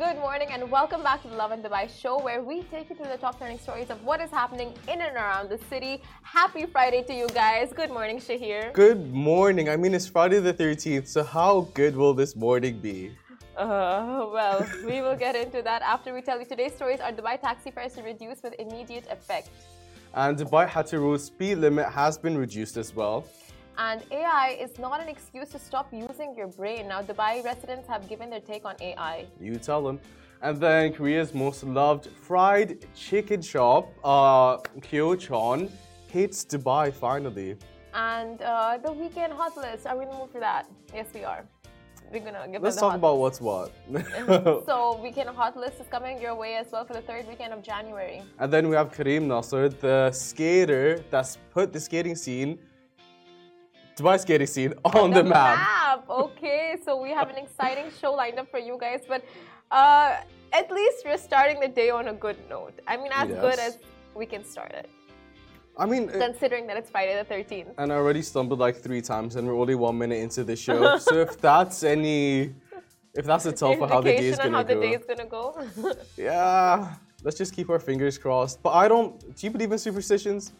Good morning and welcome back to the Lovin Dubai show where we take you through the top trending stories of what is happening in and around the city. Happy Friday to you guys. Good morning, Shahir. Good morning. I mean, it's Friday the 13th, so how good will this morning be? Uh, well, we will get into that after we tell you today's stories are Dubai taxi fares to reduce with immediate effect. And Dubai Road speed limit has been reduced as well. And AI is not an excuse to stop using your brain. Now, Dubai residents have given their take on AI. You tell them. And then Korea's most loved fried chicken shop, uh, Kyochon, hits Dubai finally. And uh, the weekend hot list, are we in the mood for that? Yes, we are. We're gonna give Let's the talk about list. what's what. so, weekend hot list is coming your way as well for the third weekend of January. and then we have Karim Nassar, the skater that's put the skating scene, Dubai skating scene, on the, map. Okay, so we have an exciting show lined up for you guys, but uh, at least we're starting the day on a good note. I mean, as good as we can start it, I mean, considering that it's Friday the 13th. and I already stumbled like three times, and we're only one minute into the show. so if that's any, if that's a tell for how the day is on gonna how the go, day is gonna go. yeah, let's just keep our fingers crossed. But I don't. Do you believe in superstitions?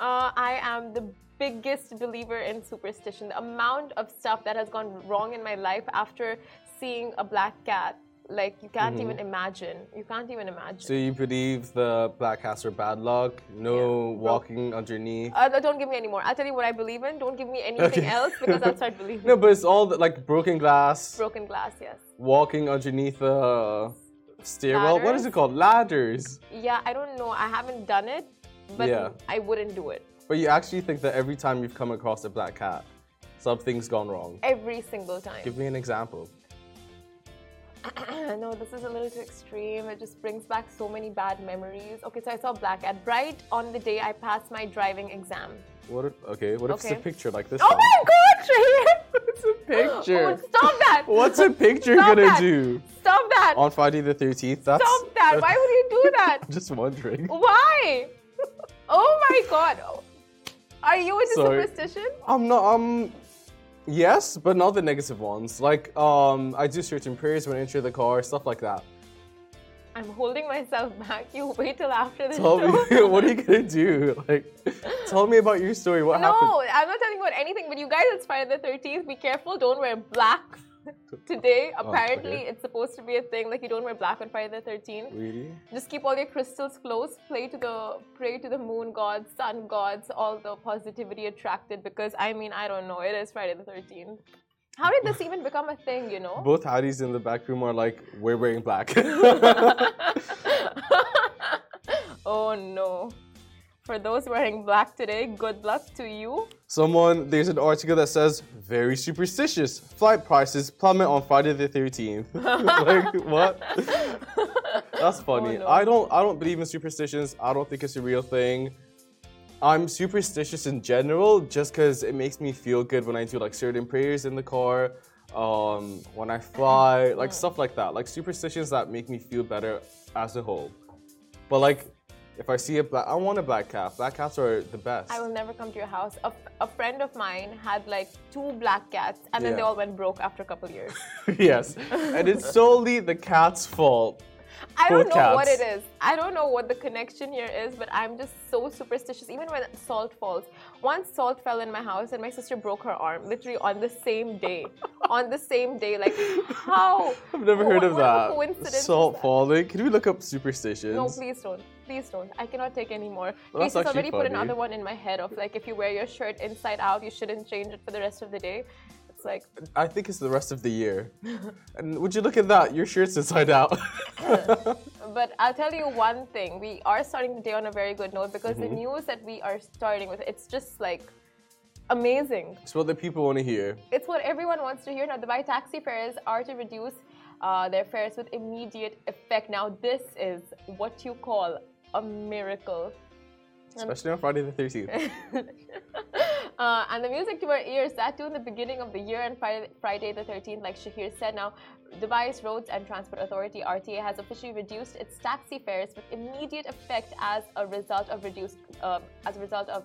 Uh, I am the biggest believer in superstition. The amount of stuff that has gone wrong in my life after seeing a black cat, like you can't even imagine. You can't even imagine. So you believe the black cats are bad luck? No Yeah. walking underneath. uh, don't give me any more. I'll tell you what I believe in. Don't give me anything Okay. else because I'll start believing. No, but it's all the, like broken glass, Broken glass, yes. walking underneath a stairwell. What is it called? Ladders. Yeah, I don't know. I haven't done it, but Yeah. I wouldn't do it But you actually think that every time you've come across a black cat, something's gone wrong. every single time. Give me an example. no, this is a little too extreme. It just brings back so many bad memories. Okay, so I saw black cat right on the day I passed my driving exam. What? If, okay. What if it's a picture like this? Oh one? my god, Shahir! It's a picture. Oh, stop that! What's a picture Stop gonna that. do Stop that! on Friday the 13th? That's Stop that! Why would you do that? Just wondering. Why? Oh my god! Are you into Sorry. superstition? I'm not. Um. Yes, but not the negative ones. Like, um, I do certain prayers when I enter the car, stuff like that. I'm holding myself back. You wait till after the Tell show. me, what are you gonna do? Like, tell me about your story. What happened? No. I'm not telling you about anything, but you guys, it's Friday the 13th. Be careful. Don't wear black today. Oh, apparently, okay. it's supposed to be a thing. Like, you don't wear black on Friday the 13th. Really? Just keep all your crystals close. Pray to the pray to the moon gods, sun gods, all the positivity attracted. Because I mean, I don't know. It is Friday the 13th. How did this even become a thing? You know? Both Hattie's in the back room are like, we're wearing black. oh no. For those wearing black today, good luck to you. Someone, there's an article that says, very superstitious. Flight prices plummet on Friday the 13th. like, what? That's funny. Oh, no. I don't I don't believe in superstitions. I don't think it's a real thing. I'm superstitious in general just because it makes me feel good when I do like certain prayers in the car, um, when I fly, like stuff like that. Like superstitions that make me feel better as a whole. But like, if I see a black, I want a black cat. Black cats are the best. I will never come to your house. A, a friend of mine had like two black cats, and then they all went broke after a couple years. yes, and it's solely the cat's fault. I don't Poor know what it is. I don't know what the connection here is, but I'm just so superstitious. Even when salt falls. Once salt fell in my house, and my sister broke her arm literally on the same day. on the same day. Like, how? I've never heard What- of what that. coincidence Salt falling. Can we look up superstitions? No, please don't. Please don't. I cannot take any more. Well, Casey's already put another one in my head of like, if you wear your shirt inside out, you shouldn't change it for the rest of the day. It's like, I think it's the rest of the year. and would you look at that? Your shirt's inside out. But I'll tell you one thing. We are starting the day on a very good note because Mm-hmm. the news that we are starting with, it's just like amazing. it's what the people want to hear. It's what everyone wants to hear. Now, Dubai taxi fares are to reduce uh, their fares with immediate effect. Now, this is what you call a miracle. Especially on Friday the 13th. Uh, and the music to our ears, that too in the beginning of the year and Friday, Friday the 13th, like Shahir said. Now, Dubai's Roads and Transport Authority, RTA, has officially reduced its taxi fares with immediate effect as a result of reduced, uh, as a result of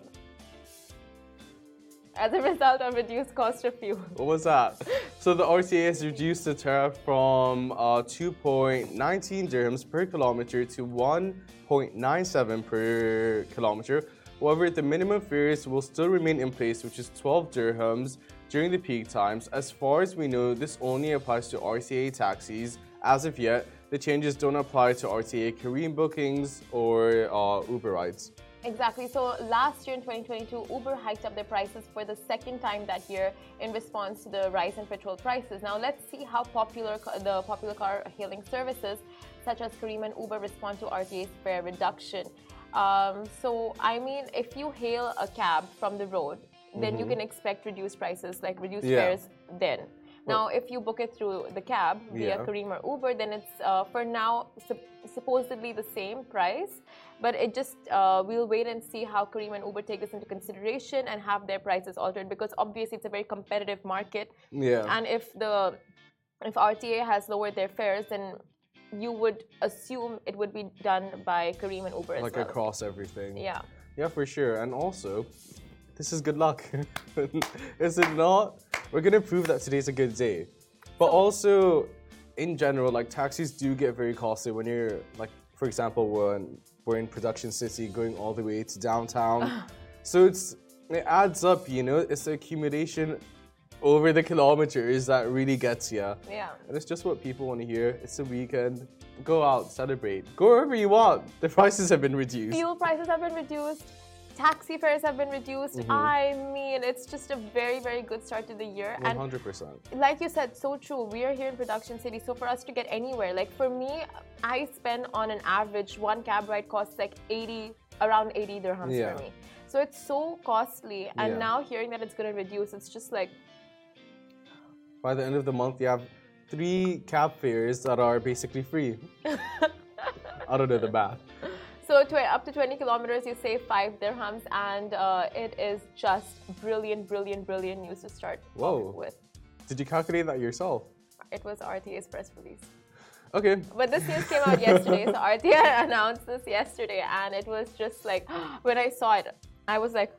as a result of reduced cost of fuel. What was that? so the RTA has reduced the tariff from uh, 2.19 dirhams per kilometer to 1.97 per kilometer. However, the minimum fares will still remain in place, which is 12 dirhams during the peak times. As far as we know, this only applies to RTA taxis. As of yet, the changes don't apply to RTA Careem bookings or uh, Uber rides. Exactly. So last year in 2022, Uber hiked up their prices for the second time that year in response to the rise in petrol prices. Now let's see how popular the popular car hailing services such as Careem and Uber respond to RTA's fare reduction. Um, so I mean, if you hail a cab from the road, then mm-hmm. you can expect reduced prices, like reduced yeah. fares then. Now, if you book it through the cab via yeah. Careem or Uber, then it's uh, for now sup- supposedly the same price, but it just uh, we'll wait and see how Careem and Uber take this into consideration and have their prices altered because obviously it's a very competitive market. Yeah. And if the if RTA has lowered their fares, then you would assume it would be done by Careem and Uber like well. across everything. Yeah. Yeah, for sure. And also, this is good luck. is it not? We're gonna prove that today's a good day. But also, in general, like taxis do get very costly when you're like, for example, when we're in production city going all the way to downtown. so it's it adds up, you know. It's the accumulation over the kilometers that really gets you. Yeah. And it's just what people want to hear. It's a weekend. Go out, celebrate. Go wherever you want. The prices have been reduced. Fuel prices have been reduced taxi fares have been reduced. Mm-hmm. I mean, it's just a very, very good start to the year. 100%. And like you said, so true. We are here in Production City, so for us to get anywhere, like for me, I spend on an average one cab ride costs like 80, around 80 dirhams yeah. for me. So it's so costly. And yeah. now hearing that it's going to reduce, it's just like. By the end of the month, you have three cab fares that are basically free. I don't know the math. So to, up to 20 kilometers, you save five dirhams, and uh, it is just brilliant, brilliant, brilliant news to start Whoa. with. Did you calculate that yourself? It was RTA's press release. Okay. But this news came out yesterday, so RTA announced this yesterday, and it was just like when I saw it, I was like,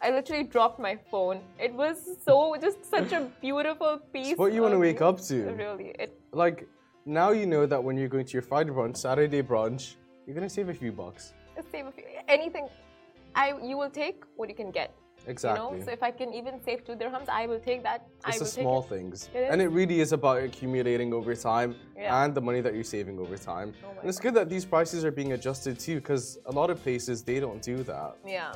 I literally dropped my phone. It was so just such a beautiful piece. It's what you want to wake up to. Really, it like now you know that when you're going to your Friday brunch, Saturday brunch, you're gonna save a few bucks. Save a few. Anything, I you will take what you can get. Exactly. You know? So if I can even save two dirhams, I will take that. It's the small it. things, it and it really is about accumulating over time yeah. and the money that you're saving over time. Oh and it's God. good that these prices are being adjusted too, because a lot of places they don't do that. Yeah.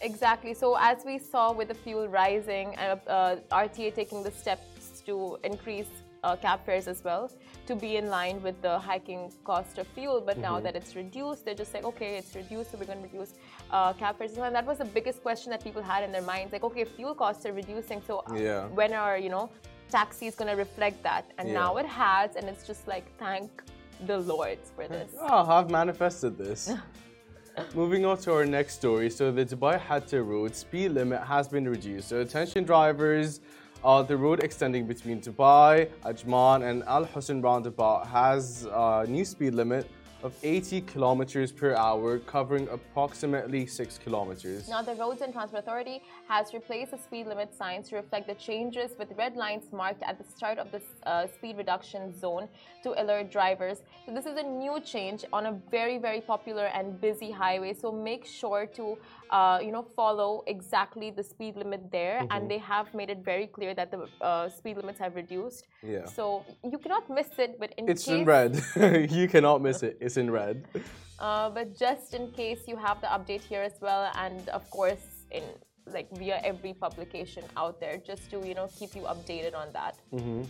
Exactly. So as we saw with the fuel rising, and uh, uh RTA taking the steps to increase uh, cab fares as well to be in line with the hiking cost of fuel. But mm-hmm. now that it's reduced, they're just like, okay, it's reduced, so we're going to reduce uh, cab fares. And that was the biggest question that people had in their minds, like, okay, fuel costs are reducing, so uh, yeah. when are you know taxis going to reflect that? And yeah. now it has, and it's just like, thank the lords for this. Oh, I've manifested this. Moving on to our next story. So the Dubai Hatta Road speed limit has been reduced. So attention drivers, uh, the road extending between Dubai, Ajman, and Al Husn roundabout has a new speed limit of 80 kilometers per hour, covering approximately 6 kilometers. Now, the Roads and Transport Authority has replaced the speed limit signs to reflect the changes with red lines marked at the start of the uh, speed reduction zone to alert drivers. So, this is a new change on a very, very popular and busy highway. So, make sure to uh, you know, follow exactly the speed limit there, mm-hmm. and they have made it very clear that the uh, speed limits have reduced. Yeah. So you cannot miss it, but in it's case, in red. you cannot miss it. It's in red. Uh, but just in case you have the update here as well, and of course in like via every publication out there, just to you know keep you updated on that. Mm-hmm.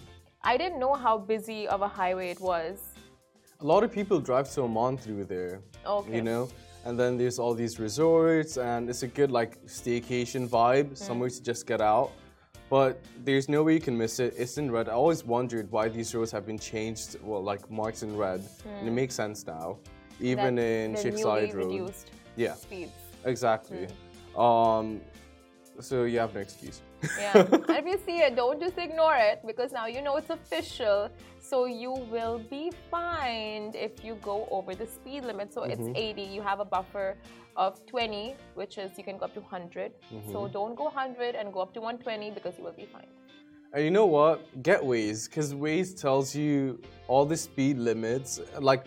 I didn't know how busy of a highway it was. A lot of people drive to Oman through there. Okay. You know, and then there's all these resorts and it's a good like staycation vibe mm. somewhere to just get out but there's no way you can miss it it's in red i always wondered why these roads have been changed well like marked in red mm. and it hmm. makes sense now even that in Sheikh Zayed road yeah speeds exactly mm. um so you have no excuse yeah and if you see it don't just ignore it because now you know it's official so you will be fined if you go over the speed limit. So it's mm-hmm. 80. You have a buffer of 20, which is you can go up to 100. So mm-hmm. don't go 100 and go up to 120 because you will be fined. And you know what? Get Waze, because Waze tells you all the speed limits, like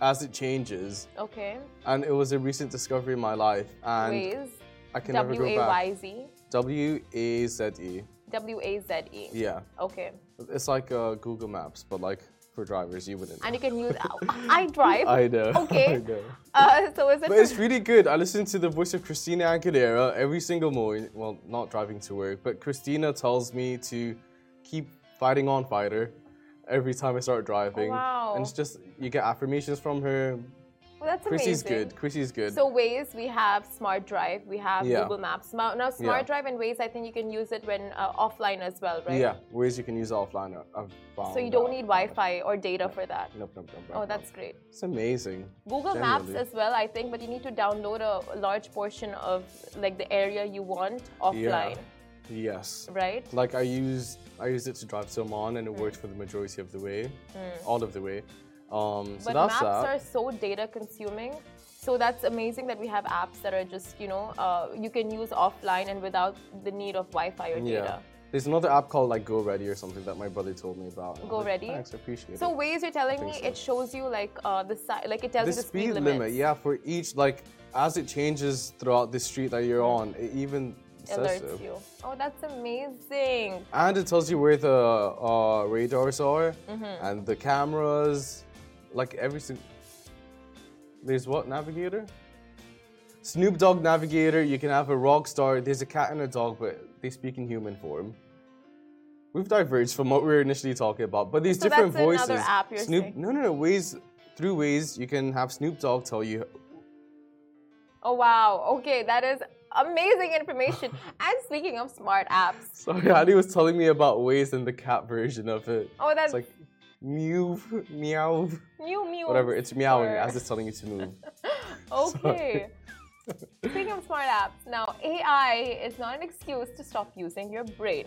as it changes. Okay. And it was a recent discovery in my life, and Waze. I can never go A back. Y Z. W A Z E. W A Z E. Yeah, Okay. it's like uh, Google Maps, but like for drivers, you wouldn't. And you can use. I drive. I know. Okay. I know. Uh, so is it? But it's really good. I listen to the voice of Christina Aguilera every single morning. Well, not driving to work, but Christina tells me to keep fighting on, fighter, every time I start driving. Wow. And it's just you get affirmations from her. Well, that's amazing. Chrissy's amazing. good. Chrissy's good. So Waze, we have Smart Drive, we have Yeah. Google Maps. Now, Smart Yeah. Drive and Waze, I think you can use it when uh, offline as well, right? Yeah, whereas you can use offline. uh, found So you don't need Wi-Fi or data for that. Nope, nope, nope, Oh, that's great. It's amazing. Google Maps as well, I think, but you need to download a large portion of like the area you want offline, Yeah. Yes. right? Like I used I used it to drive to Oman and it worked for the majority of the way, all of the way. Um, so But that's maps that. are so data consuming. So that's amazing that we have apps that are just, you know, uh, you can use offline and without the need of Wi-Fi or data. Yeah. There's another app called like Go Ready or something that my brother told me about. Go like, Ready? Thanks, I appreciate So it. Waze, you're telling me so. it shows you like uh, the si- like it tells The you the speed, speed, limit, yeah, for each like as it changes throughout the street that you're on, it even alerts so. you. Oh, that's amazing. And it tells you where the uh, radars are Mm-hmm. and the cameras, like every single. There's what navigator? Snoop Dogg navigator. You can have a rock star. There's a cat and a dog, but they speak in human form. We've diverged from what we were initially talking about, but these So different that's voices. another app you're Snoop, saying? no, no, no. Waze through Waze, you can have Snoop Dogg tell you. Oh wow. Okay, that is amazing information. and speaking of smart apps, Sorry, Ali was telling me about Waze and the cat version of it. oh that's It's like mew, meow, mew mew. whatever. It's meowing for- as it's telling you to move. Okay. Speaking of smart apps, now AI is not an excuse to stop using your brain.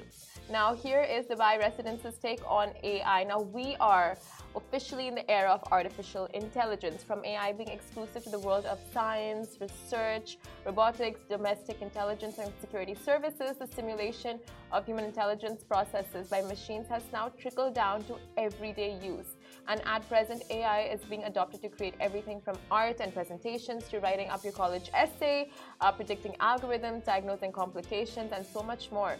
Now, here is Dubai residents' take on AI. Now, we are officially in the era of artificial intelligence, from AI being exclusive to the world of science, research, robotics, domestic intelligence, and security services. The simulation of human intelligence processes by machines has now trickled down to everyday use. And at present, AI is being adopted to create everything from art and presentations to writing up your college essay, uh, predicting algorithms, diagnosing complications, and so much more.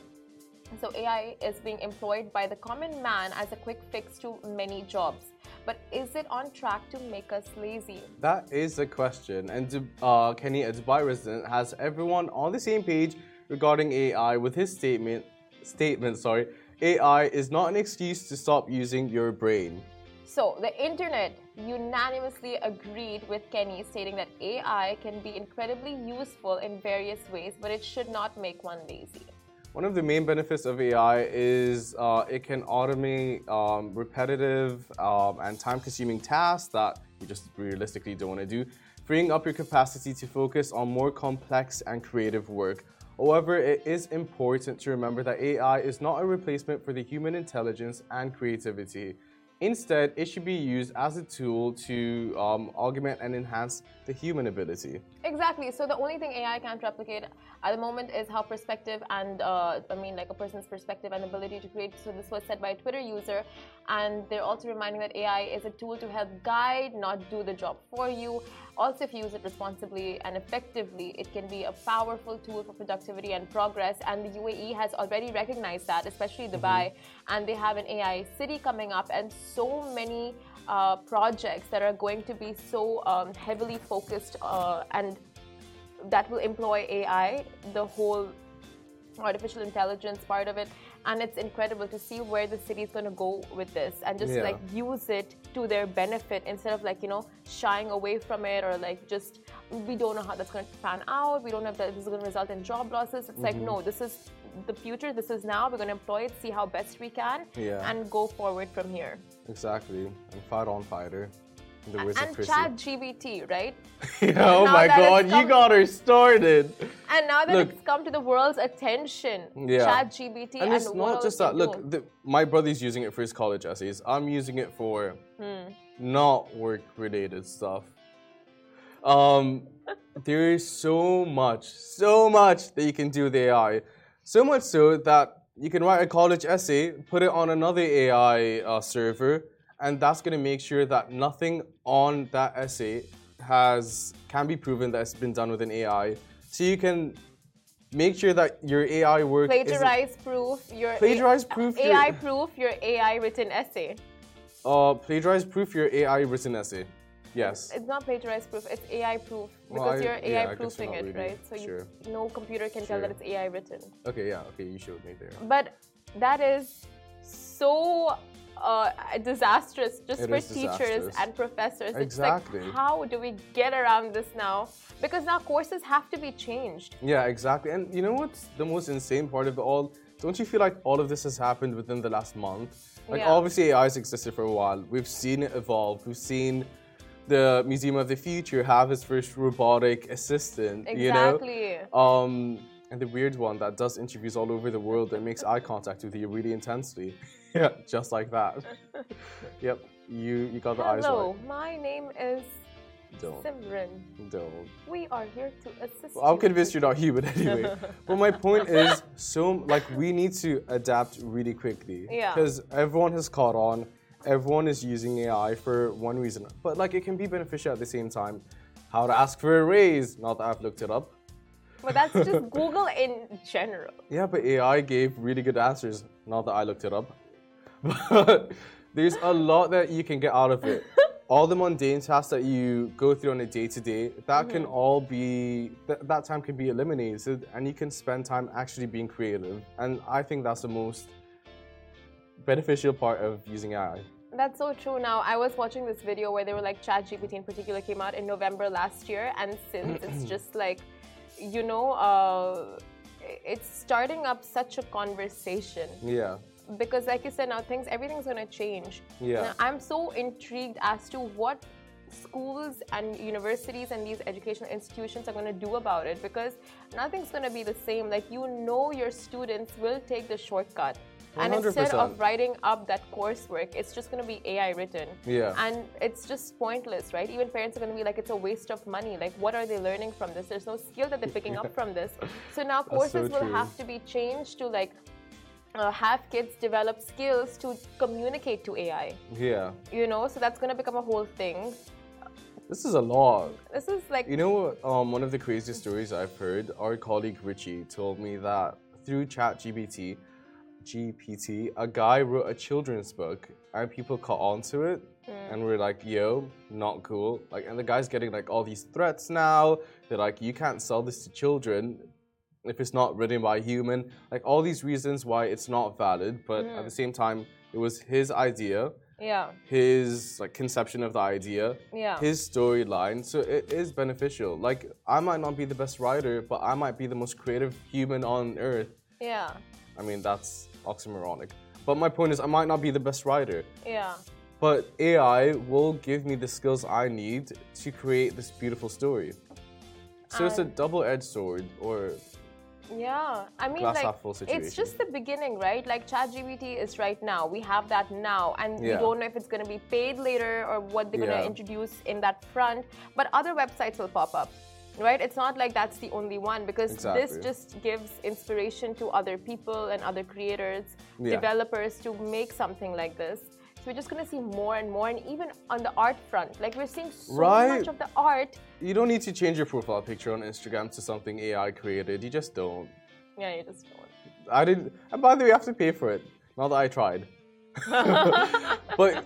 So, AI is being employed by the common man as a quick fix to many jobs. But is it on track to make us lazy? That is the question. And uh, Kenny, a Dubai resident, has everyone on the same page regarding AI with his statement. Statement, sorry. AI is not an excuse to stop using your brain. So, the internet unanimously agreed with Kenny, stating that AI can be incredibly useful in various ways, but it should not make one lazy. One of the main benefits of AI is uh, it can automate um, repetitive um, and time consuming tasks that you just realistically don't want to do, freeing up your capacity to focus on more complex and creative work. However, it is important to remember that AI is not a replacement for the human intelligence and creativity. Instead, it should be used as a tool to um, augment and enhance the human ability. Exactly. So the only thing AI can't replicate at the moment is how perspective and uh, I mean like a person's perspective and ability to create. So this was said by a Twitter user, and they're also reminding that AI is a tool to help guide, not do the job for you. Also, if you use it responsibly and effectively, it can be a powerful tool for productivity and progress. And the UAE has already recognized that, especially Dubai, and they have an AI city coming up, and so many uh, projects that are going to be so um, heavily focused uh, and that will employ AI, the whole artificial intelligence part of it. And it's incredible to see where the city is going to go with this and just Yeah. like use it to their benefit instead of like, you know, shying away from it or like just, we don't know how that's going to pan out. We don't know if that this is going to result in job losses. It's like, mm-hmm. no, this is the future. This is now. We're going to employ it, see how best we can, Yeah. and go forward from here. Exactly. And fight on fighter. The words and Chrissy. Chat GBT, right? oh my god, you got her started. And now that Look. it's come to the world's attention, Yeah. ChatGPT And and, it's not just that. Look, the, my brother's using it for his college essays. I'm using it for Hmm. not work related stuff. Um, there is so much, so much that you can do with AI. So much so that you can write a college essay, put it on another AI uh, server, and that's going to make sure that nothing on that essay has can be proven that it's been done with an AI. So you can make sure that your AI work plagiarize proof your plagiarize proof AI your, proof your AI written essay. Uh, plagiarize proof your AI written essay. Yes. It's not plagiarize proof. It's AI proof because well, I, you're AI yeah, proofing it, right? So sure. you, no computer can sure. tell that it's AI written. Okay. Yeah. Okay. You showed me there. But that is so uh, disastrous just it for teachers and professors. Exactly. It's like, how do we get around this now? Because now courses have to be changed. Yeah, exactly. And you know what's the most insane part of it all? Don't you feel like all of this has happened within the last month? Like, yeah. obviously, AI has existed for a while. We've seen it evolve. We've seen the Museum of the Future have its first robotic assistant. Exactly. You know? Um, and the weird one that does interviews all over the world and makes eye contact with you really intensely. yeah, just like that. yep, you you got the eyes. Hello, my name is don't. Simran. Don't. We are here to assist well, I'm convinced you're not human anyway. but my point is, so like we need to adapt really quickly. Yeah. Because everyone has caught on. Everyone is using AI for one reason, but like it can be beneficial at the same time. How to ask for a raise? Not that I've looked it up. But that's just Google in general. Yeah, but AI gave really good answers. Not that I looked it up. But there's a lot that you can get out of it. all the mundane tasks that you go through on a day to day, that mm-hmm. can all be, th- that time can be eliminated and you can spend time actually being creative. And I think that's the most beneficial part of using AI. That's so true. Now, I was watching this video where they were like ChatGPT in particular came out in November last year, and since it's just like, you know, uh, it's starting up such a conversation. Yeah because like you said now things everything's going to change. Yeah. Now, i'm so intrigued as to what schools and universities and these educational institutions are going to do about it because nothing's going to be the same. Like you know your students will take the shortcut. 100%. and instead of writing up that coursework it's just going to be ai written. Yeah. And it's just pointless right? Even parents are going to be like it's a waste of money. Like what are they learning from this? There's no skill that they're picking up from this. So now courses so will have to be changed to like uh, have kids develop skills to communicate to AI. Yeah. You know, so that's going to become a whole thing. This is a lot. This is like. You know, um, one of the craziest stories I've heard, our colleague Richie told me that through ChatGPT, GPT, a guy wrote a children's book and people caught on to it mm. and we're like, yo, not cool. Like, and the guy's getting like all these threats now. They're like, you can't sell this to children if it's not written by a human, like all these reasons why it's not valid, but mm. at the same time, it was his idea. Yeah. His like conception of the idea. Yeah. His storyline. So it is beneficial. Like I might not be the best writer, but I might be the most creative human on earth. Yeah. I mean that's oxymoronic. But my point is I might not be the best writer. Yeah. But AI will give me the skills I need to create this beautiful story. So it's a double-edged sword or yeah, I mean, like it's just the beginning, right? Like ChatGPT is right now. We have that now, and yeah. we don't know if it's going to be paid later or what they're going to introduce in that front. But other websites will pop up, right? It's not like that's the only one because exactly. this just gives inspiration to other people and other creators, yeah. developers to make something like this. So we're just gonna see more and more, and even on the art front, like we're seeing so right. much of the art. You don't need to change your profile picture on Instagram to something AI created. You just don't. Yeah, you just don't. I didn't. And by the way, you have to pay for it. Not that I tried. but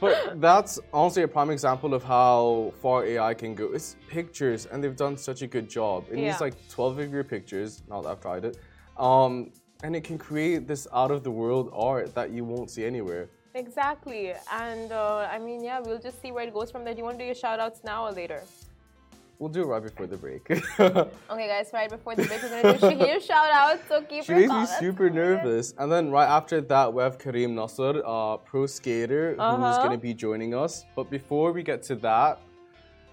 but that's honestly a prime example of how far AI can go. It's pictures, and they've done such a good job. It yeah. needs like 12 of your pictures. Not that I've tried it. Um, and it can create this out of the world art that you won't see anywhere. Exactly. And uh, I mean, yeah, we'll just see where it goes from there. Do you want to do your shout outs now or later? We'll do it right before the break. okay, guys, right before the break, we're going to do Shahir shout out. So keep She makes me super nervous. And then right after that, we have Karim Nassar, uh, pro skater, uh-huh. who's going to be joining us. But before we get to that,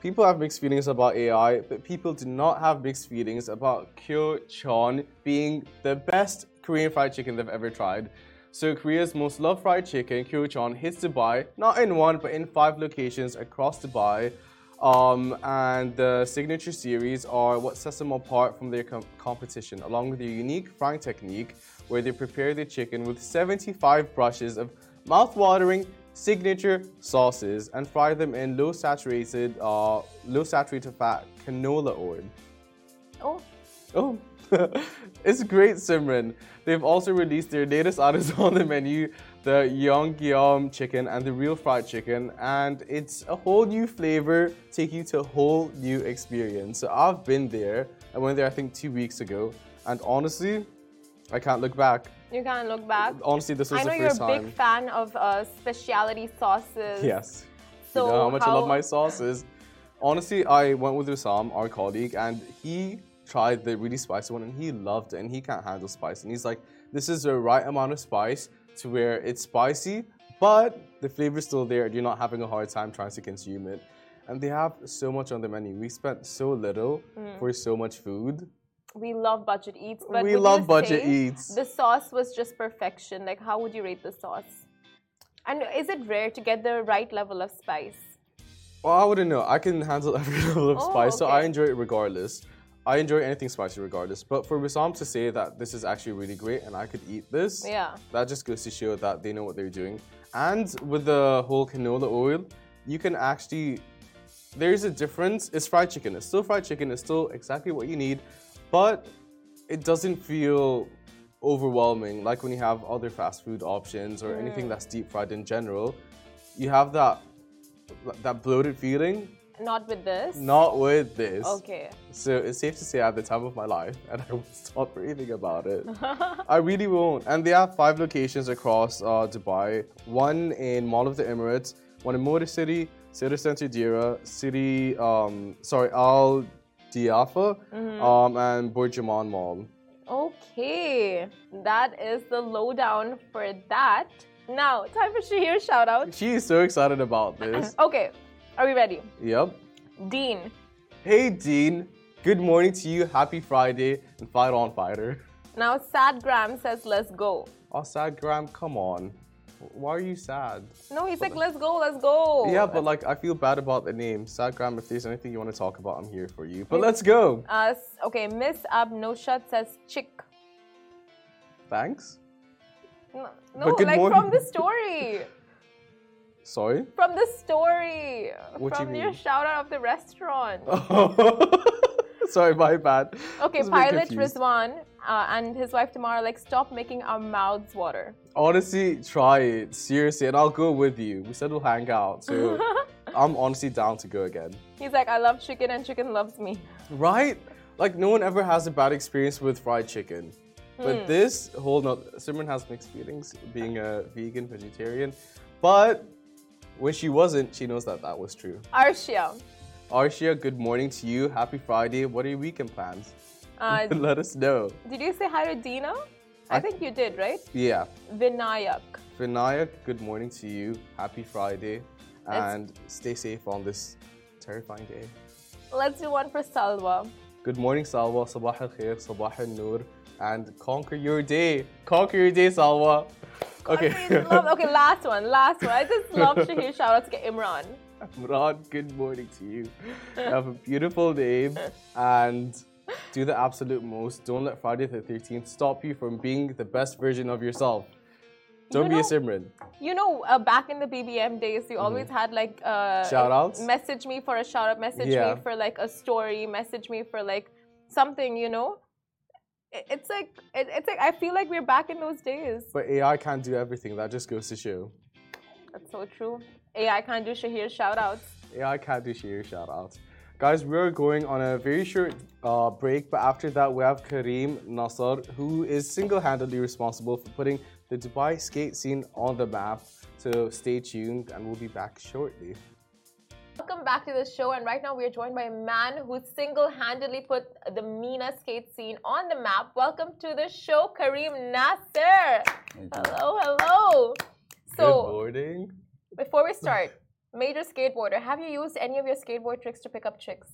people have mixed feelings about AI, but people do not have mixed feelings about Kyo Chon being the best Korean fried chicken they've ever tried. So Korea's most loved fried chicken, Kyochon, hits Dubai not in one but in five locations across Dubai. Um, and the signature series are what sets them apart from their com- competition, along with their unique frying technique, where they prepare the chicken with 75 brushes of mouth-watering signature sauces and fry them in low saturated, uh, low saturated fat canola oil. Oh, Oh, it's great, Simran. They've also released their latest items on the menu, the Yongyam chicken and the real fried chicken, and it's a whole new flavor, take you to a whole new experience. So I've been there. I went there, I think, two weeks ago, and honestly, I can't look back. you can't look back. Honestly, this was the first time. I know you're a big time. fan of uh, specialty sauces. Yes. So you know how much I love my sauces. Honestly, I went with Wissam, our colleague, and he tried the really spicy one and he loved it and he can't handle spice. And he's like, this is the right amount of spice to where it's spicy, but the flavor's still there and you're not having a hard time trying to consume it. And they have so much on the menu. We spent so little Mm. for so much food. We love budget eats, but We love budget eats. The sauce was just perfection. Like, how would you rate the sauce? And is it rare to get the right level of spice? Well, I wouldn't know. I can handle every level of Oh, spice, so I enjoy it regardless. I enjoy anything spicy regardless. But for Wissam to say that this is actually really great and I could eat this, Yeah. that just goes to show that they know what they're doing. And with the whole canola oil, you can actually. There's a difference. It's fried chicken. It's still fried chicken. It's still exactly what you need, but it doesn't feel overwhelming like when you have other fast food options or anything mm. that's deep fried in general. You have that that bloated feeling. Not with this. Not with this. Okay. So it's safe to say I have the time of my life and I won't stop breathing about it. I really won't. And they have five locations across uh, Dubai one in Mall of the Emirates, one in Motor City, City Center Deira, City, um, sorry, Al Diafa, um, and BurJuman Mall. Okay. That is the lowdown for that. Now, time for Shahir shout out. She is so excited about this. Okay. Are we ready? yep. Dean. Hey, Dean. Good morning to you. Happy Friday and fight on, fighter. Now, Sad Gram says, let's go. Oh, sad Graham, come on. Why are you sad? No, he's like, let's go, let's go. Yeah, but like I feel bad about the name. Sagram, if there's anything you want to talk about, I'm here for you. But let's go. Uh, okay, Miss Abnoshat says, chick. Thanks. No, no like morning. from the story. Sorry. From the story. What do you from your shout out of the restaurant. Sorry, my bad. Okay, I was a bit Pilot. Rizwan uh, and his wife Tamara like stop making our mouths water. Honestly, try it seriously, and I'll go with you. We said we'll hang out, so I'm honestly down to go again. He's like, I love chicken and chicken loves me. Right? Like no one ever has a bad experience with fried chicken. Hmm. But this whole no, Simran has mixed feelings being a vegan vegetarian, but when she wasn't, she knows that that was true. Arshia. Arshia, good morning to you. Happy Friday. What are your weekend plans? Uh, Let us know. did you say hi to Dina? I, I- think you did, right? Yeah. Vinayak. Vinayak, good morning to you. Happy Friday. Let's- And stay safe on this terrifying day. Let's do one for Salwa. Good morning, Salwa. Sabah al khair, Sabah al nur. And conquer your day. Conquer your day, Salwa. Okay. Okay, love- okay, last one, last one. I just love Shahir shout outs to Imran. Imran, good morning to you. Have a beautiful day and do the absolute most. Don't let Friday the 13th stop you from being the best version of yourself. Don't You be a Simran. You know, uh, back in the BBM days, you always had like uh, Mm-hmm. Shout-outs? Message me for a shout out. Message Yeah. me for like a story. Message me for like something. You know, it's like it, it's like I feel like we're back in those days. But AI can't do everything. That just goes to show. That's so true. AI can't do Shahir shout outs. AI can't do Shahir shout outs. Guys, we're going on a very short uh, break, but after that, we have Karim Nassar, who is single handedly responsible for putting the Dubai skate scene on the map. So stay tuned, and we'll be back shortly. Welcome back to the show, and right now we are joined by a man who single-handedly put the MENA skate scene on the map. Welcome to the show, Karim Nassar. Hello, hello. So, Good morning. before we start, major skateboarder, have you used any of your skateboard tricks to pick up chicks?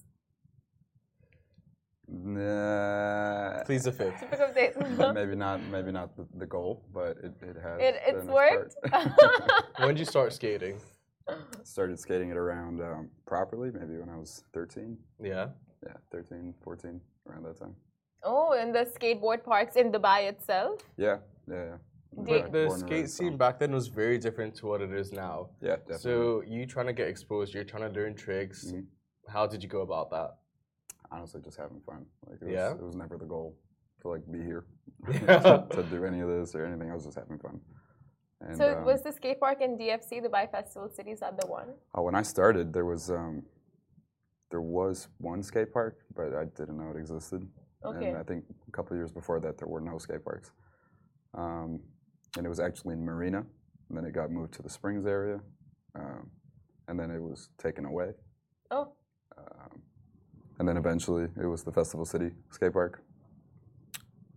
Nah, Please a fifth. To pick up dates. maybe not. Maybe not the, the goal, but it, it has. It, it's worked. When did you start skating? Started skating it around um, properly, maybe when I was 13. Yeah. Yeah, 13, 14, around that time. oh, in the skateboard parks in Dubai itself. Yeah, yeah, yeah. But the skate scene so- back then was very different to what it is now. Yeah, definitely. So you trying to get exposed, you're trying to learn tricks. Mhm. How did you go about that? honestly, just having fun. Like it was, Yeah? it was never the goal to like be here Yeah. to, to do any of this or anything. I was just having fun. And, so um, was the skate park in DFC, the Dubai Festival City, is that the one? oh, when I started, there was um, there was one skate park, but I didn't know it existed. Okay. And I think a couple of years before that, there were no skate parks. Um, and it was actually in Marina, and then it got moved to the Springs area, um, and then it was taken away. Oh, Um, and then eventually it was the Festival City skate park.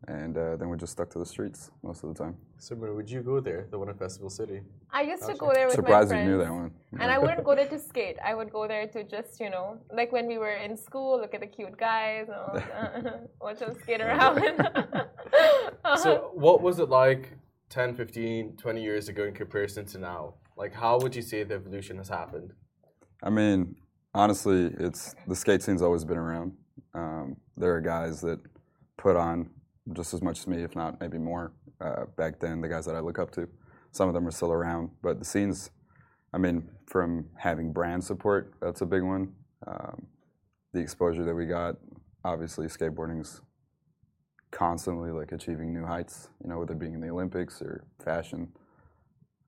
And uh, then we're just stuck to the streets most of the time. Summer, would you go there, the one in Festival City? I used to go there with Surprised my you knew that one. And I wouldn't go there to skate. I would go there to just, you know, like when we were in school, look at the cute guys, and all watch them skate around. So what was it like 10, 15, 20 years ago in comparison to now? Like how would you say the evolution has happened? I mean, honestly, it's the skate scene's always been around. Um, there are guys that put on just as much as me, if not maybe more, uh, back then. The guys that I look up to, some of them are still around, but the scenes. I mean, from having brand support, that's a big one. Um, the exposure that we got, obviously, skateboarding's constantly like achieving new heights. You know, whether it being in the Olympics or fashion.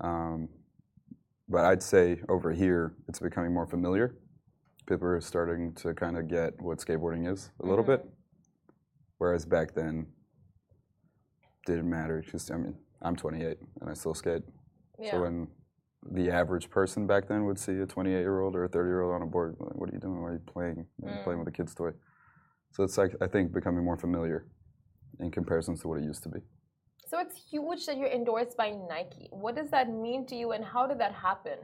Um, but I'd say over here, it's becoming more familiar. People are starting to kind of get what skateboarding is a little bit, whereas back then, didn't matter. because I mean, I'm 28 and I still skate. yeah. So when the average person back then would see a 28 year old or a 30 year old on a board, like, what are you doing? Why are you playing? You're playing with a kid's toy. So it's like I think becoming more familiar in comparison to what it used to be. So it's huge that you're endorsed by Nike. What does that mean to you, and how did that happen?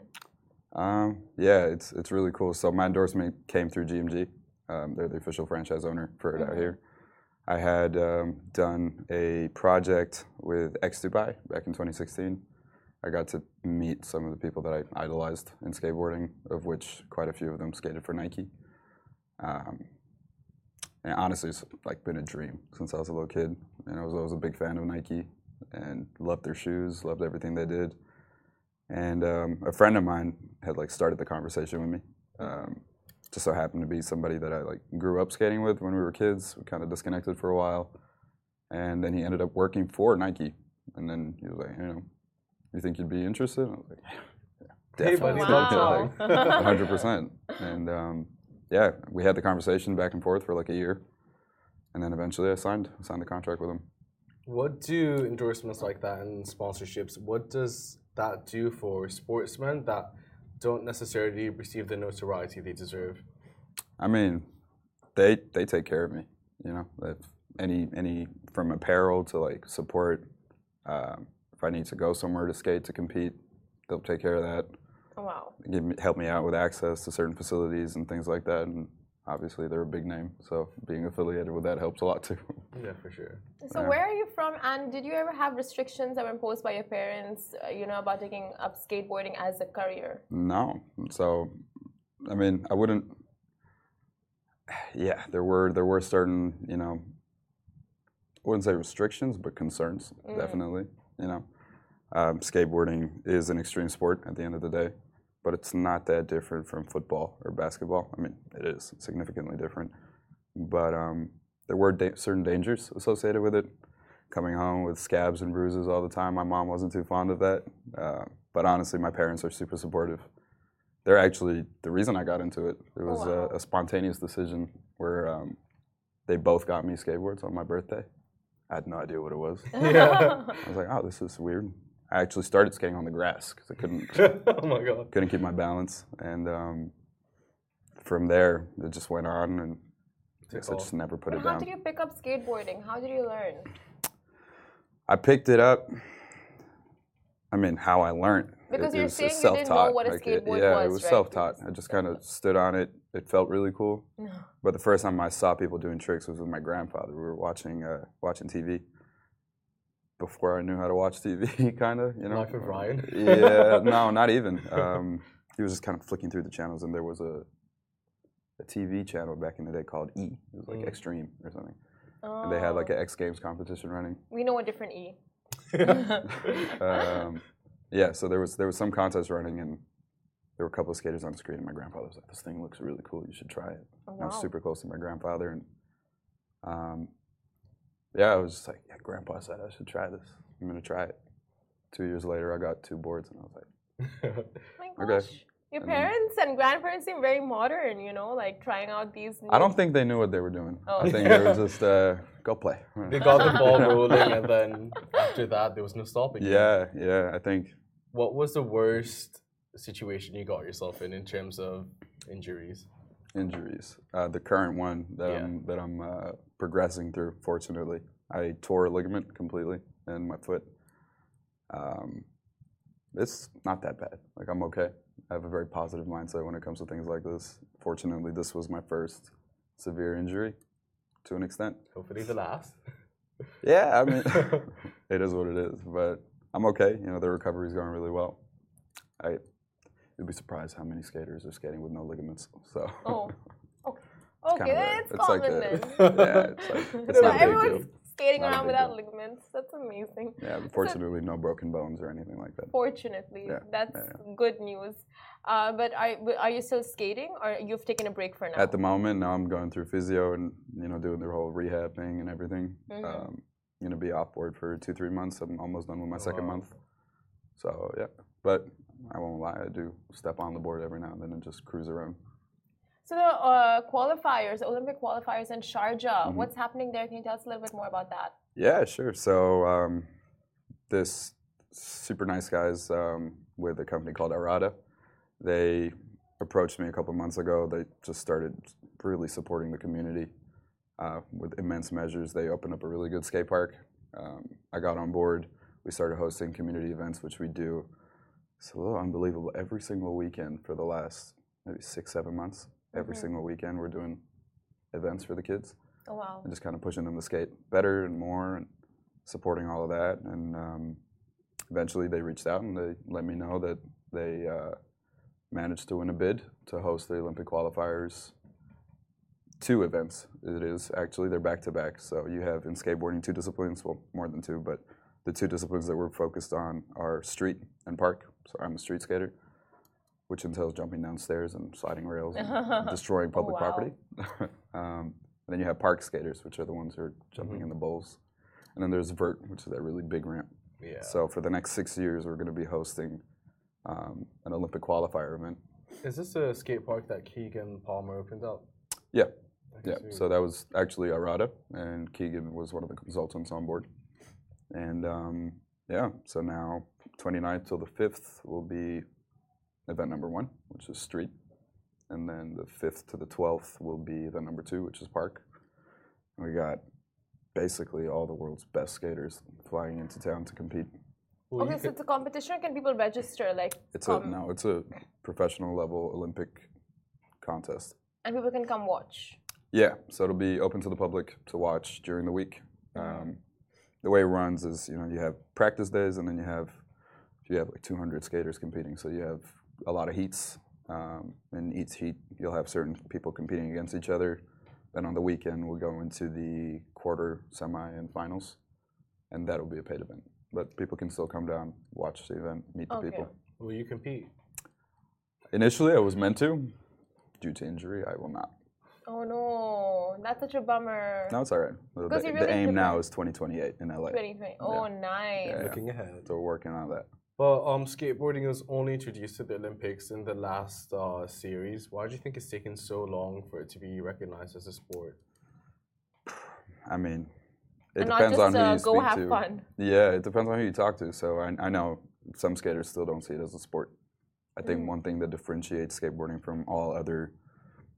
Um, yeah, it's it's really cool. So my endorsement came through GMG. Um, they're the official franchise owner for it out here. I had um, done a project with X Dubai back in 2016. I got to meet some of the people that I idolized in skateboarding, of which quite a few of them skated for Nike. Um, and honestly, it's like been a dream since I was a little kid. And I was always a big fan of Nike and loved their shoes, loved everything they did. And um, a friend of mine had like started the conversation with me. Um, just so happened to be somebody that I like grew up skating with when we were kids. We kind of disconnected for a while, and then he ended up working for Nike. And then he was like, you know, you think you'd be interested? And I was like, yeah, definitely, Wow. hundred percent. And um, yeah, we had the conversation back and forth for like a year, and then eventually I signed signed the contract with him. What do endorsements like that and sponsorships, what does that do for sportsmen that don't necessarily receive the notoriety they deserve? I mean, they they take care of me. You know, if any any from apparel to like support. Um, if I need to go somewhere to skate to compete, they'll take care of that. Wow. Give me, help me out with access to certain facilities and things like that. And obviously, they're a big name, so being affiliated with that helps a lot too. Yeah, for sure. So Yeah. where are you from, and did you ever have restrictions that were imposed by your parents, uh, you know, about taking up skateboarding as a career? No. So, I mean, I wouldn't. Yeah, there were there were certain you know. I wouldn't say restrictions, but concerns definitely. You know, um, skateboarding is an extreme sport at the end of the day, but it's not that different from football or basketball. I mean, it is significantly different, but um, there were da- certain dangers associated with it. Coming home with scabs and bruises all the time. My mom wasn't too fond of that, uh, but honestly, my parents are super supportive. They're actually the reason I got into it. It was wow. a, a spontaneous decision where um, they both got me skateboards on my birthday. I had no idea what it was. Yeah. I was like, oh, this is weird. I actually started skating on the grass because I couldn't oh my god. couldn't keep my balance, and um, from there it just went on, and I guess I just never put But it how down. did you pick up skateboarding? How did you learn? I picked it up. I mean, how I learned. Because it you're was saying just you didn't know self-taught, what a like, it- skateboard yeah, was, it was right? self-taught. I just kind of stood on it. It felt really cool. No. But the first time I saw people doing tricks was with my grandfather. We were watching uh, watching TV before I knew how to watch TV, kind of. You know. Life of Ryan? yeah, no, not even. Um, he was just kind of flicking through the channels, and there was a a TV channel back in the day called E. It was like Mm. Extreme or something, and they had like Oh. an X Games competition running. We know a different E. um, yeah, so there was there was some contest running, and there were a couple of skaters on the screen. And my grandfather was like, "This thing looks really cool. You should try it." Oh, And I was super close to my grandfather, and um, yeah, I was just like, "Yeah, Grandpa said I should try this. I'm gonna try it." Two years later, I got two boards, and I was like, My Okay. gosh. Your And then- parents and grandparents seem very modern, you know, like trying out these. New "I don't think they knew what they were doing. Oh. I think they were just uh, go play." they got the ball rolling, and then after that, there was no stopping. you. yeah, yeah. I think What was the worst situation you got yourself in in terms of injuries? Injuries. Uh, the current one that Yeah. I'm that I'm uh, progressing through. Fortunately, I tore a ligament completely in my foot. Um, it's not that bad. Like I'm okay. I have a very positive mindset when it comes to things like this. Fortunately, this was my first severe injury, to an extent. Hopefully, the last. Yeah, I mean, it is what it is. But I'm okay. You know, the recovery's going really well. I, you'd be surprised how many skaters are skating with no ligaments. So. Oh. Okay, kinda rare. that's It's like common a- then. yeah, it's like it's So not a big everyone's deal. skating Not around without deal. ligaments. That's amazing. Yeah, but fortunately, no broken bones or anything like that. Fortunately, Yeah, that's yeah, good news. Uh, but are, are you still skating, or you've taken a break for now? At the moment, now I'm going through physio and you know doing the whole rehab thing and everything. Mhm. Um, gonna be off board for two three months. I'm almost done with my second Wow. month. So yeah, but I won't lie, I do step on the board every now and then and just cruise around. so the uh, qualifiers, Olympic qualifiers in Sharjah, Mhm. what's happening there? Can you tell us a little bit more about that? Yeah, sure. So um, this super nice guys um, with a company called Arada, they approached me a couple months ago. They just started really supporting the community uh, with immense measures. They opened up a really good skate park. Um, I got on board. We started hosting community events, which we do. It's a little unbelievable. Every single weekend for the last maybe six, seven months, every Mhm. single weekend, we're doing events for the kids Oh wow. and just kind of pushing them to skate better and more and supporting all of that. And um, eventually they reached out and they let me know that they uh, managed to win a bid to host the Olympic qualifiers. Two events, it is actually, they're back to back. So you have in skateboarding two disciplines, well, more than two, but the two disciplines that we're focused on are street and park. So I'm a street skater, which entails jumping down stairs and sliding rails and destroying public wow. property. um, and then you have park skaters, which are the ones who are jumping in the bowls. And then there's vert, which is that really big ramp. Yeah. So for the next six years, we're going to be hosting um, an Olympic qualifier event. Is this a skate park that Keegan Palmer opened up? Yeah, yeah. sweet. So that was actually Arada, and Keegan was one of the consultants on board. And um, yeah, so now 29th till the 5th will be event number one, which is street. And then the 5th to the 12th will be event number two, which is park. We got basically all the world's best skaters flying into town to compete. Well, okay, so could- it's a competition. Can people register? Like, It's a no, it's a professional level Olympic contest. and people can come watch. Yeah, so it'll be open to the public to watch during the week. Um, the way it runs is, you know, you have practice days, and then you have you have like 200 skaters competing. So you have a lot of heats. Um, in each heat, you'll have certain people competing against each other. Then on the weekend, we'll go into the quarter, semi, and finals, and that'll be a paid event. But people can still come down, watch the event, meet the Okay. people. will you compete? Initially, I was meant to. Due to injury, I will not. Oh no, that's such a bummer. No, it's all right. The, Because the- you the really aim now is 2028 in LA. 2020. Oh, nice. Yeah. Looking ahead. So we're working on that. Well, um, skateboarding was only introduced to the Olympics in the last uh, series. Why do you think it's taken so long for it to be recognized as a sport? I mean, it and not depends just on who uh, you go speak have to. fun. Yeah, it depends on who you talk to. So I, I know some skaters still don't see it as a sport. I think Mm. one thing that differentiates skateboarding from all other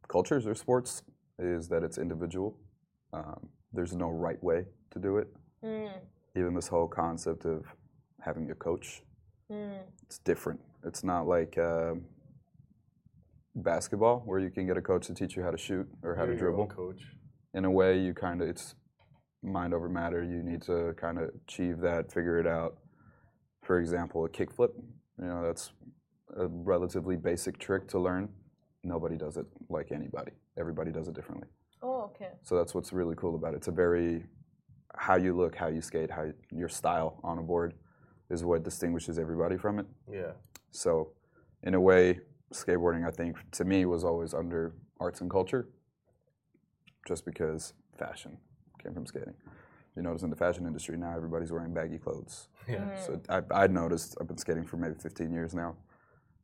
cultures or sports is that it's individual. Um, there's no right way to do it. Mm. Even this whole concept of having a coach Mm. It's different. It's not like um basketball where you can get a coach to teach you how to shoot or how to You're your own dribble. coach. In a way, you kind of it's mind over matter. You need to kind of achieve that, figure it out. For example, a kickflip. You know, that's a relatively basic trick to learn. Nobody does it like anybody. Everybody does it differently. Oh, okay. So that's what's really cool about it. It's a very how you look, how you skate, how your style on a board is what distinguishes everybody from it. Yeah. So, in a way, skateboarding, I think, to me, was always under arts and culture, just because fashion came from skating. You notice in the fashion industry now, everybody's wearing baggy clothes. Yeah. So I, I'd noticed. I've been skating for maybe 15 years now.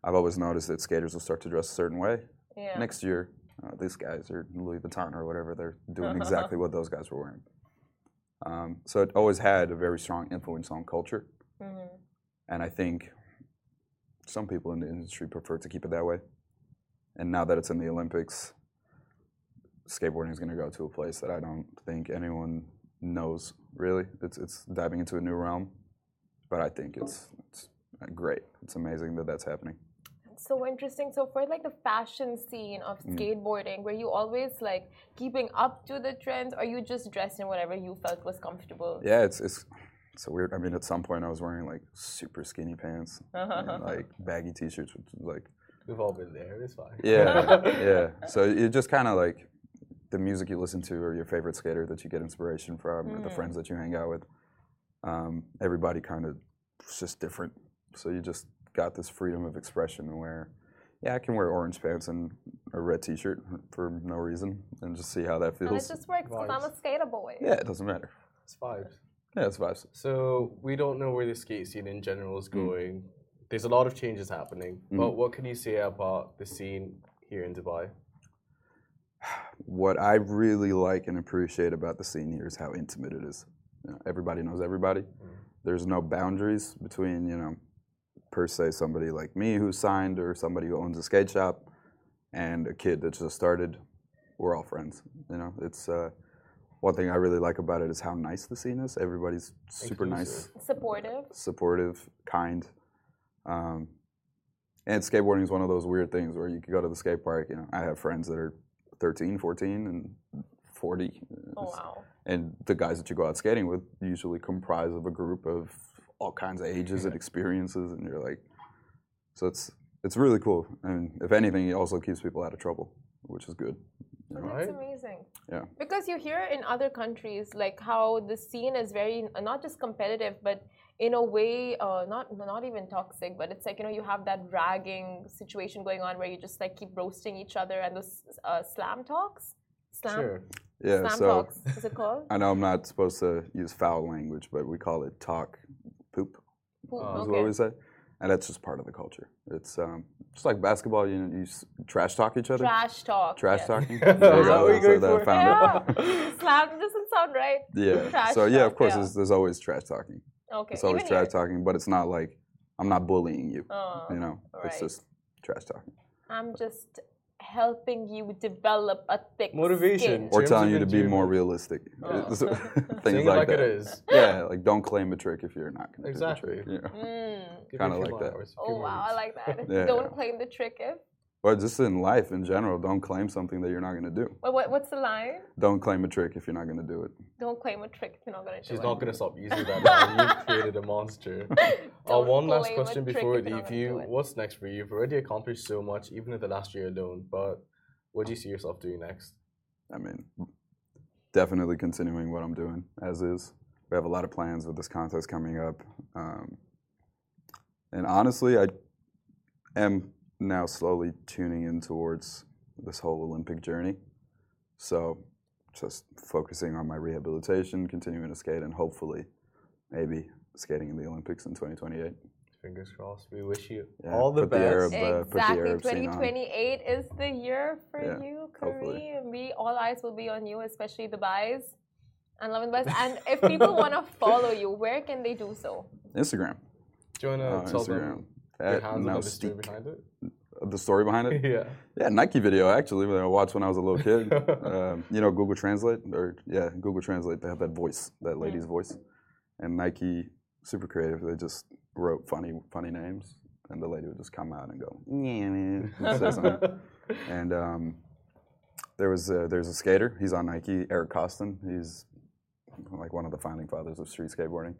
I've always noticed that skaters will start to dress a certain way. Yeah. Next year, uh, these guys are Louis Vuitton or whatever. They're doing exactly what those guys were wearing. Um, so it always had a very strong influence on culture. And I think some people in the industry prefer to keep it that way. And now that it's in the Olympics, skateboarding is going to go to a place that I don't think anyone knows really. It's it's diving into a new realm, but I think it's it's great. It's amazing that that's happening. That's so interesting. So for like the fashion scene of Mm. skateboarding, were you always like keeping up to the trends, or you just dressed in whatever you felt was comfortable? Yeah, it's it's it's a weird. I mean, at some point I was wearing like super skinny pants, and, like baggy t-shirts, which is like We've all been there. It's fine. yeah, yeah. So it just kind of like the music you listen to or your favorite skater that you get inspiration from, or the Mm. friends that you hang out with. Um, everybody kind of it's just different. So you just got this freedom of expression where, yeah, I can wear orange pants and a red T-shirt for no reason and just see how that feels. And feels. it just works because I'm a skater boy. yeah, it doesn't matter. It's vibes. Yeah, it's vibes. So we don't know where the skate scene in general is going. There's a lot of changes happening. Mm. But what can you say about the scene here in Dubai? what I really like and appreciate about the scene here is how intimate it is. You know, everybody knows everybody. There's no boundaries between, you know, per se somebody like me who signed or somebody who owns a skate shop and a kid that just started. We're all friends. You know, it's uh, one thing I really like about it is how nice the scene is. Everybody's super nice, Supportive. supportive, kind. Um, and skateboarding is one of those weird things where you can go to the skate park. You know, I have friends that are 13, 14, and 40. Oh wow. And the guys that you go out skating with usually comprise of a group of all kinds of ages and experiences, and you're like, so it's it's really cool. And if anything, it also keeps people out of trouble, which is good. You know? That's amazing. Yeah. Because you hear in other countries like how the scene is very not just competitive, but in a way, uh, not not even toxic, but it's like you know you have that ragging situation going on where you just like keep roasting each other and those uh, slam talks, slam, Sure. Yeah. slam so talks. Is it called? I know I'm not supposed to use foul language, but we call it talk poop. Ooh, Uh, is okay. what we say, and that's just part of the culture. It's um, just like basketball. You know, you trash talk each other. Trash talk. Trash yes. talking. Is that what you're going that found it. Yeah. slam doesn't sound right. Yeah. Trash so yeah, talk, of course, yeah. There's, there's always trash talking. Okay. It's always even trash here. talking, but it's not like I'm not bullying you. Oh, You know, it's just trash talking I'm just helping you develop a thick Motivation. skin. or Terms telling you to be more realistic. Oh. Things it like like that. it is. Yeah, like don't claim a trick if you're not going to Exactly. do the trick. You know? Mm. Kinda me a few like that. hours, a Oh few wow, more I weeks. like that. Yeah. Don't claim the trick if. But just in life in general, don't claim something that you're not going to do. What, what, what's the line? Don't claim a trick if you're not going to do it. Don't claim a trick if you're not gonna do She's it. She's not gonna stop using that now. You've created a monster. Uh, Don't one last claim a question trick before we leave you. What's next for you? You've already accomplished so much, even in the last year alone. But what do you see yourself doing next? I mean, definitely continuing what I'm doing as is. We have a lot of plans with this contest coming up. Um, and honestly, I am now slowly tuning in towards this whole Olympic journey. So just focusing on my rehabilitation, continuing to skate, and hopefully maybe skating in the Olympics in 2028. Fingers crossed. We wish you Yeah, all the put the best. Arab, uh, put the exactly. Arab scene on. 2028 is the year for Yeah, you, hopefully. Karim. We all eyes will be on you, especially the Dubai's and Love and Best. And if people want to follow you, where can they do so? Instagram. Do you wanna Uh, tell Instagram. them your At handle and the story behind it? The story behind it? yeah. Yeah, Nike video actually that I watched when I was a little kid. um, you know, Google Translate or yeah, Google Translate. They have that voice, that lady's voice, and Nike, super creative. They just wrote funny funny names, and the lady would just come out and go, yeah, say something. and um, there was a, there's a skater. He's on Nike, Eric Koston. He's like one of the founding fathers of street skateboarding,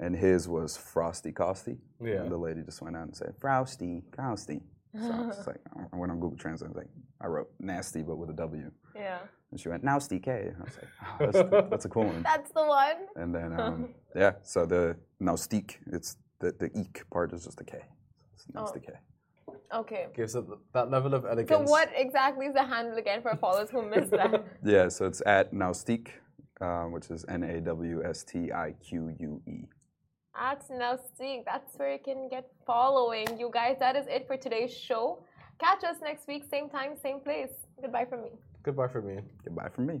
and his was Frosty Costy. Yeah. And the lady just went out and said Frosty Costy. So I was like, I went on Google Translate. I was like, I wrote nasty, but with a W. Yeah. And she went, Nasty K. I was like, oh, that's, that's a cool one. That's the one. And then, um, yeah, so the Nawstique, it's the, the eek part is just a K. It's Nasty K. Okay. Okay, so th- that level of elegance. So what exactly is the handle again for followers who missed that? Yeah, so it's at Nawstique, um, which is N A W S T I Q U E. At Nawstique. That's where you can get following. You guys, that is it for today's show. Catch us next week, same time, same place. Goodbye from me. Goodbye for me. Goodbye from me.